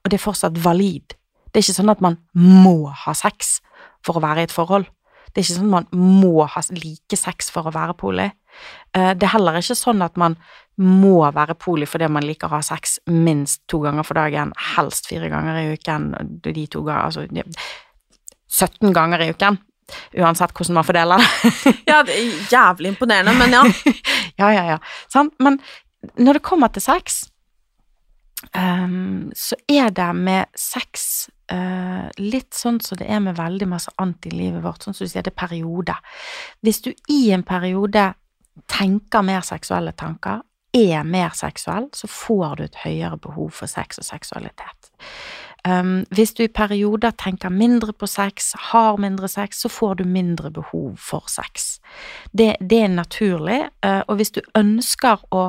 Og det er fortsatt valid. Det er ikke sånn at man må ha sex for å være i et forhold. Det er ikke sånn at man må ha like sex for å være poli. Eh, det er heller ikke sånn at man må være poli fordi man liker å ha sex minst to ganger for dagen, helst fire ganger i uken, de to ganger, altså 17 ganger i uken. Uansett hvordan man fordeler det. ja, det er jævlig imponerende, men ja. ja, ja, ja. Sant? men når det kommer til sex, um, så er det med sex uh, litt sånn som det er med veldig masse annet i livet vårt, sånn som du sier, det er periode. Hvis du i en periode tenker mer seksuelle tanker, er mer seksuell, så får du et høyere behov for sex og seksualitet. Um, hvis du i perioder tenker mindre på sex, har mindre sex, så får du mindre behov for sex. Det, det er naturlig, uh, og hvis du ønsker å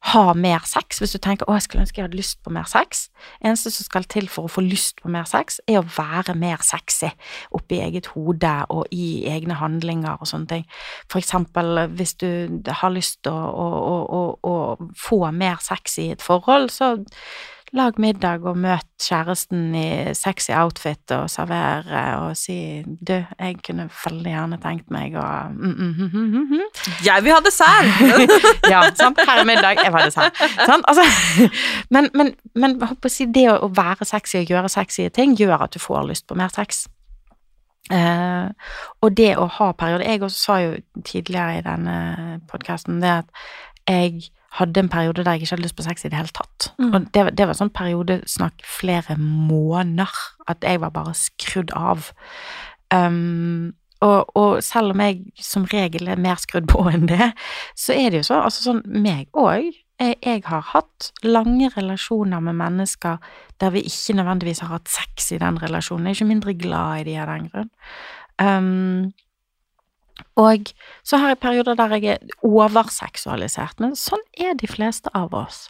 ha mer sex, hvis du tenker 'å, jeg skulle ønske jeg hadde lyst på mer sex', eneste som skal til for å få lyst på mer sex, er å være mer sexy oppi eget hode og i egne handlinger og sånne ting. For eksempel hvis du har lyst til å, å, å, å få mer sex i et forhold, så lag middag og møt kjæresten i sexy outfit og servere og si du, jeg kunne veldig gjerne tenkt meg å mm, mm, mm, mm, mm, mm. Jeg vil ha dessert! ja, sant. Her er middag, jeg vil ha dessert. Sånn? Altså, men, men, men det å være sexy og gjøre sexy ting gjør at du får lyst på mer sex. Uh, og det å ha perioder Jeg også sa jo tidligere i denne podkasten det at jeg hadde en periode der jeg ikke hadde lyst på sex i det hele tatt. Mm. Og det, var- det var sånn periodesnakk flere måneder, at jeg var bare skrudd av. Um, og, og selv om jeg som regel er mer skrudd på enn det, så er det jo sånn, altså sånn meg òg. Jeg, jeg har hatt lange relasjoner med mennesker der vi ikke nødvendigvis har hatt sex i den relasjonen. Jeg er ikke mindre glad i de av den grunn. Um, og så har jeg perioder der jeg er overseksualisert, men sånn er de fleste av oss.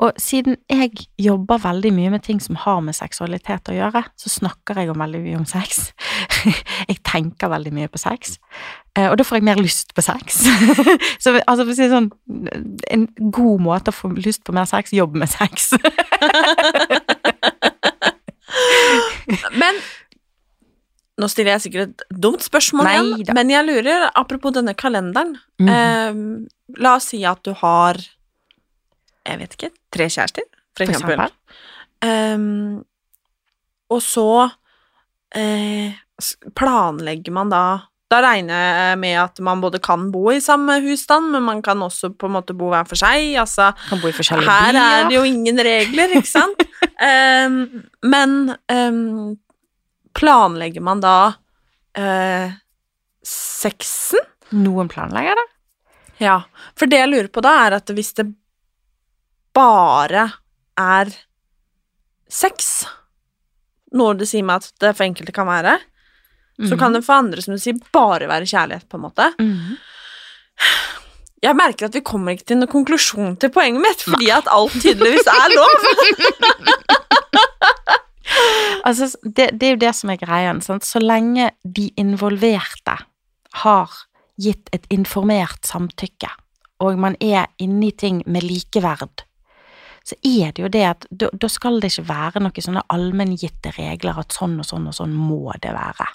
Og siden jeg jobber veldig mye med ting som har med seksualitet å gjøre, så snakker jeg om veldig mye om sex. jeg tenker veldig mye på sex, eh, og da får jeg mer lyst på sex. så altså, for å si det sånn, en god måte å få lyst på mer sex, jobb med sex. Men nå stiller jeg sikkert et dumt spørsmål Nei igjen, men jeg lurer, apropos denne kalenderen Mhm. eh, La oss si at du har Jeg vet ikke, tre kjærester, for For eksempel. eksempel. Ehm, og så eh, planlegger man da Da regner jeg med at man både kan bo i samme husstand, men man kan også på en måte bo hver for seg. Altså, Kan bo i forskjellige her er det jo ingen regler, ikke sant? Ehm, men ehm, planlegger man da eh, sexen? Noen planlegger det. Ja, for det jeg lurer på da, er at hvis det bare er sex, noe det sier meg at det for enkelte kan være, så kan det for andre, som du sier, bare være kjærlighet, på en måte. Mm. Jeg merker at vi kommer ikke til noen konklusjon til poenget mitt, fordi at alt tydeligvis er lov. Altså, det, det er jo det som er greien. Sant? Så lenge de involverte har gitt et informert samtykke, og man er inne i ting med likeverd, så er det jo det at da, da skal det ikke være noen sånne allmenngitte regler at sånn og sånn og sånn må det være.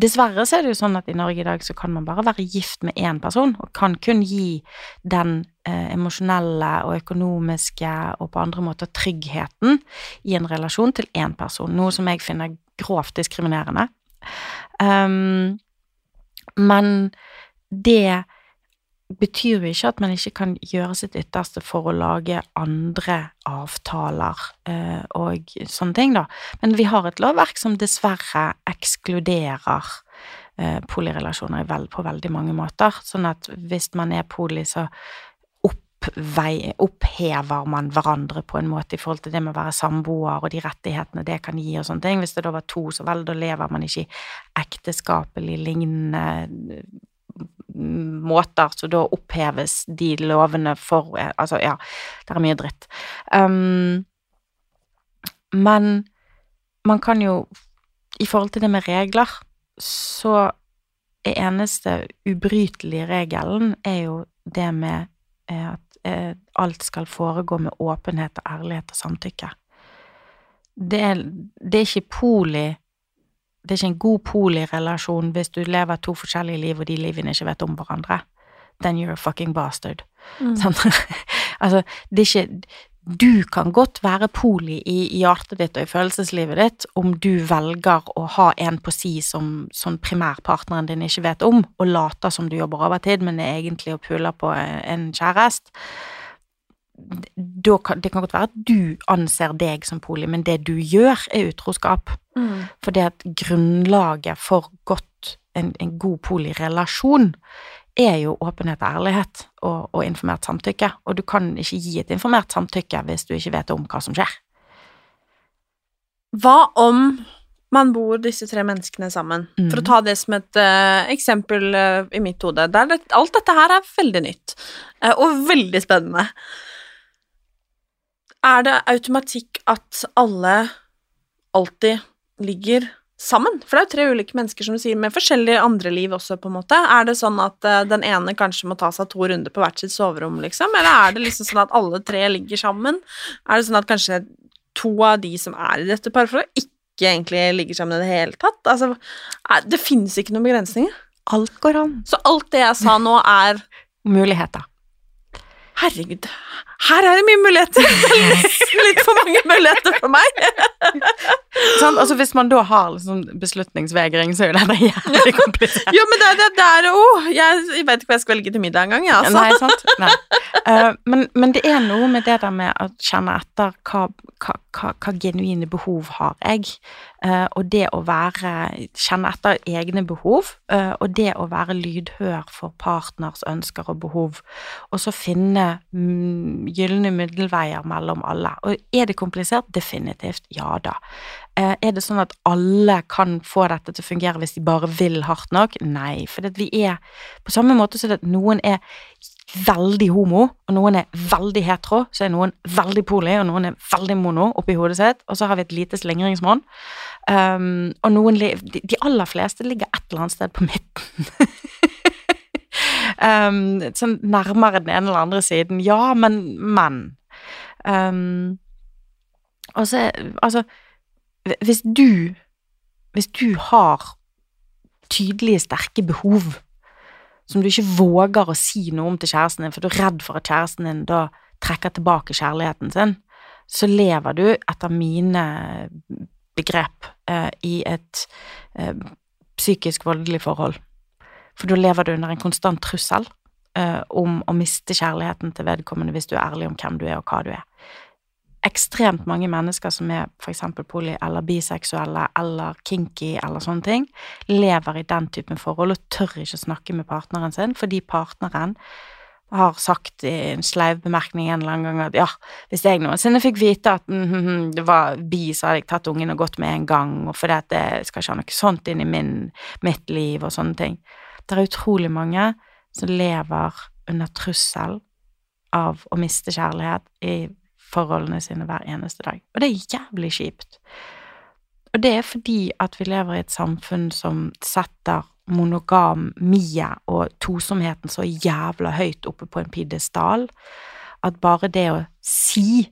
Dessverre så er det jo sånn at i Norge i dag så kan man bare være gift med én person, og kan kun gi den eh, emosjonelle og økonomiske og på andre måter tryggheten i en relasjon til én person, noe som jeg finner grovt diskriminerende. Um, men det betyr jo ikke at man ikke kan gjøre sitt ytterste for å lage andre avtaler eh, og sånne ting, da. Men vi har et lovverk som dessverre ekskluderer eh, polirelasjoner vel, på veldig mange måter. Sånn at hvis man er poli, så oppvei, opphever man hverandre på en måte i forhold til det med å være samboer og de rettighetene det kan gi og sånne ting. Hvis det da var to, så vel, da lever man ikke i ekteskapelig lignende måter, så da oppheves de lovene for Altså, ja, det er mye dritt. Um, men man kan jo I forhold til det med regler, så er eneste ubrytelige regelen er jo det med eh, at eh, alt skal foregå med åpenhet og ærlighet og samtykke. Det er, det er ikke poli det er ikke en god polirelasjon hvis du lever to forskjellige liv, og de livene ikke vet om hverandre. Then you're a fucking bastard. Mm. Sånn? altså, det er ikke Du kan godt være poli i, i hjertet ditt og i følelseslivet ditt om du velger å ha en på si som, som primærpartneren din ikke vet om, og later som du jobber overtid, men er egentlig og puler på en kjæreste kan, det kan godt være at du anser deg som poli, men det du gjør, er utroskap. Mm. For det at grunnlaget for godt, en, en god polirelasjon er jo åpenhet og ærlighet og, og informert samtykke. Og du kan ikke gi et informert samtykke hvis du ikke vet om hva som skjer. Hva om man bor disse tre menneskene sammen? Mm. For å ta det som et uh, eksempel uh, i mitt hode. Det, alt dette her er veldig nytt, uh, og veldig spennende. Er det automatikk at alle alltid ligger sammen? For det er jo tre ulike mennesker, som du sier, med forskjellige andre liv også, på en måte. Er det sånn at uh, den ene kanskje må ta seg to runder på hvert sitt soverom, liksom? Eller er det liksom sånn at alle tre ligger sammen? Er det sånn at kanskje to av de som er i dette parforholdet, ikke egentlig ligger sammen i det hele tatt? Altså, er- det finnes ikke noen begrensninger. Alt går an. Så alt det jeg sa nå, er Muligheter. Herregud, her er det mye muligheter. Nesten litt for mange muligheter for meg. Sånn, Altså, hvis man da har liksom beslutningsvegring, så er jo det jævlig komplisert. Jo, men det, det, det er oh, jeg, jeg vet ikke hva jeg skal velge til middag engang, jeg, altså. Nei, sant? Nei. Uh, men, men det er noe med det der med å kjenne etter hva, hva, hva, hva genuine behov har jeg, uh, og det å være Kjenne etter egne behov, uh, og det å være lydhør for partners ønsker og behov, og så finne mm, gylne middelveier mellom alle. Og er det komplisert? Definitivt. Ja da. Eh, er det sånn at alle kan få dette til å fungere hvis de bare vil hardt nok? Nei, for vi er på samme måte som at noen er veldig homo, og noen er veldig hetero, så er noen veldig poli, og noen er veldig mono oppi hodet sitt, og så har vi et lite slingringsmonn. Um, og noen de, de aller fleste ligger et eller annet sted på midten. um, sånn nærmere den ene eller andre siden. Ja, men men. Um, og så Altså, hvis du Hvis du har tydelige, sterke behov som du ikke våger å si noe om til kjæresten din, for du er redd for at kjæresten din da trekker tilbake kjærligheten sin, så lever du etter mine begrep eh, i et eh, psykisk voldelig forhold. For da lever du under en konstant trussel eh, om å miste kjærligheten til vedkommende hvis du er ærlig om hvem du er og hva du er ekstremt mange mennesker som er eksempel poly- eller biseksuelle eller kinky eller sånne ting, lever i den typen forhold og tør ikke snakke med partneren sin fordi partneren har sagt i en sleiv bemerkning en eller annen gang at ja, hvis jeg noensinne fikk vite at mm, mm, mm, det var bi, så hadde jeg tatt ungen og gått med en gang, og fordi at det skal ikke ha noe sånt inn i min, mitt liv og sånne ting. Det er utrolig mange som lever under trussel av å miste kjærlighet i forholdene sine hver eneste dag. Og det er jævlig kjipt. Og det er fordi at vi lever i et samfunn som setter monogamia og tosomheten så jævla høyt oppe på en pidestall at bare det å si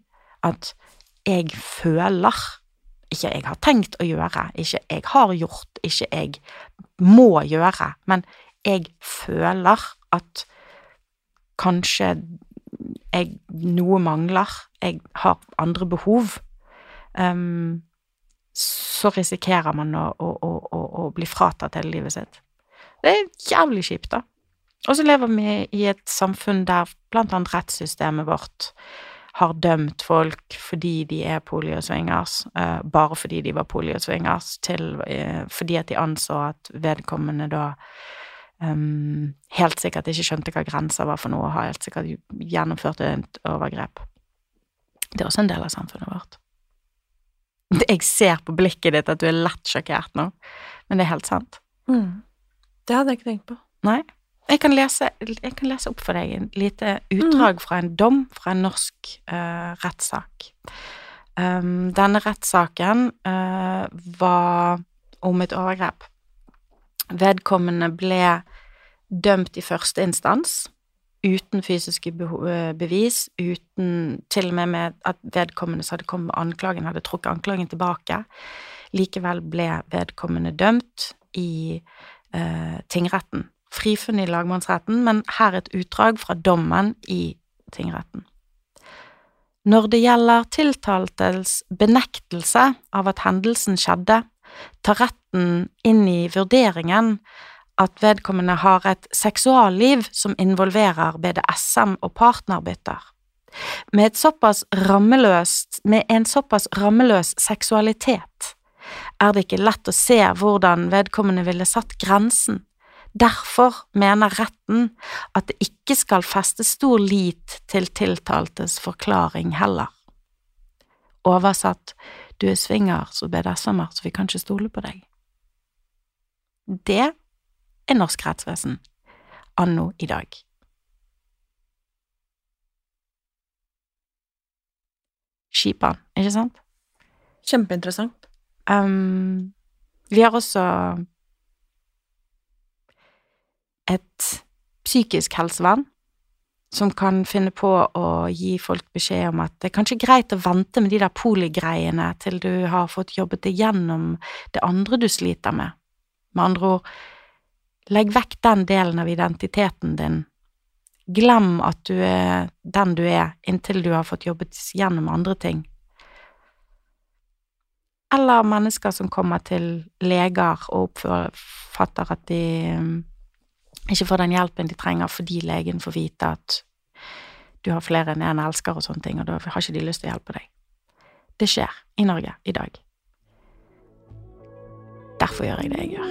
at jeg føler ikke jeg har tenkt å gjøre, ikke jeg har gjort, ikke jeg må gjøre, men jeg føler at kanskje jeg, noe mangler, jeg har andre behov, um, så risikerer man å, å, å, å, bli fratatt hele livet sitt. Det er jævlig kjipt, da. Og så lever vi i et samfunn der blant annet rettssystemet vårt har dømt folk fordi de er poliosvingers, uh, bare fordi de var poliosvingers, til, uh, fordi at de anså at vedkommende da um, helt sikkert ikke skjønte hva grenser var for noe, og har helt sikkert gjennomført et overgrep. Det er også en del av samfunnet vårt. Jeg ser på blikket ditt at du er lett sjokkert nå, men det er helt sant. Mm. Det hadde jeg ikke tenkt på. Nei. Jeg kan, lese, jeg kan lese opp for deg en lite utdrag mm. fra en dom fra en norsk uh, rettssak. Um, denne rettssaken uh, var om et overgrep Vedkommende ble dømt i første instans uten fysiske eh, bevis, uten til og med med at vedkommende som hadde kommet med anklagen, hadde trukket anklagen tilbake. Likevel ble vedkommende dømt i uh, tingretten. Frifunnet i lagmannsretten, men her et utdrag fra dommen i tingretten. Når det gjelder tiltaltes benektelse av at hendelsen skjedde, tar retten inn i vurderingen at vedkommende har et seksualliv som involverer BDSM og partnerbytter. Med, såpass med en såpass rammeløs seksualitet er det ikke lett å se hvordan vedkommende ville satt grensen. Derfor mener retten at det ikke skal feste stor lit til tiltaltes forklaring heller. Oversatt, du er svinger så BDSM-er, så vi kan ikke stole på deg. Det er norsk rettsvesen anno i dag. Skipan, ikke sant? Kjempeinteressant. Um, vi har også et psykisk helsevern som kan finne på å gi folk beskjed om at det er kanskje greit å vente med de der poligreiene til du har fått jobbet deg gjennom det andre du sliter med. Med andre ord, legg vekk den delen av identiteten din. Glem at du er den du er, inntil du har fått jobbet gjennom andre ting. Eller mennesker som kommer til leger og oppfatter at de ikke får den hjelpen de trenger fordi legen får vite at du har flere enn én en elsker og sånne ting, og da har ikke de lyst til å hjelpe deg. Det skjer i Norge i dag. Derfor gjør jeg det jeg gjør.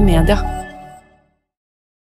moderne media.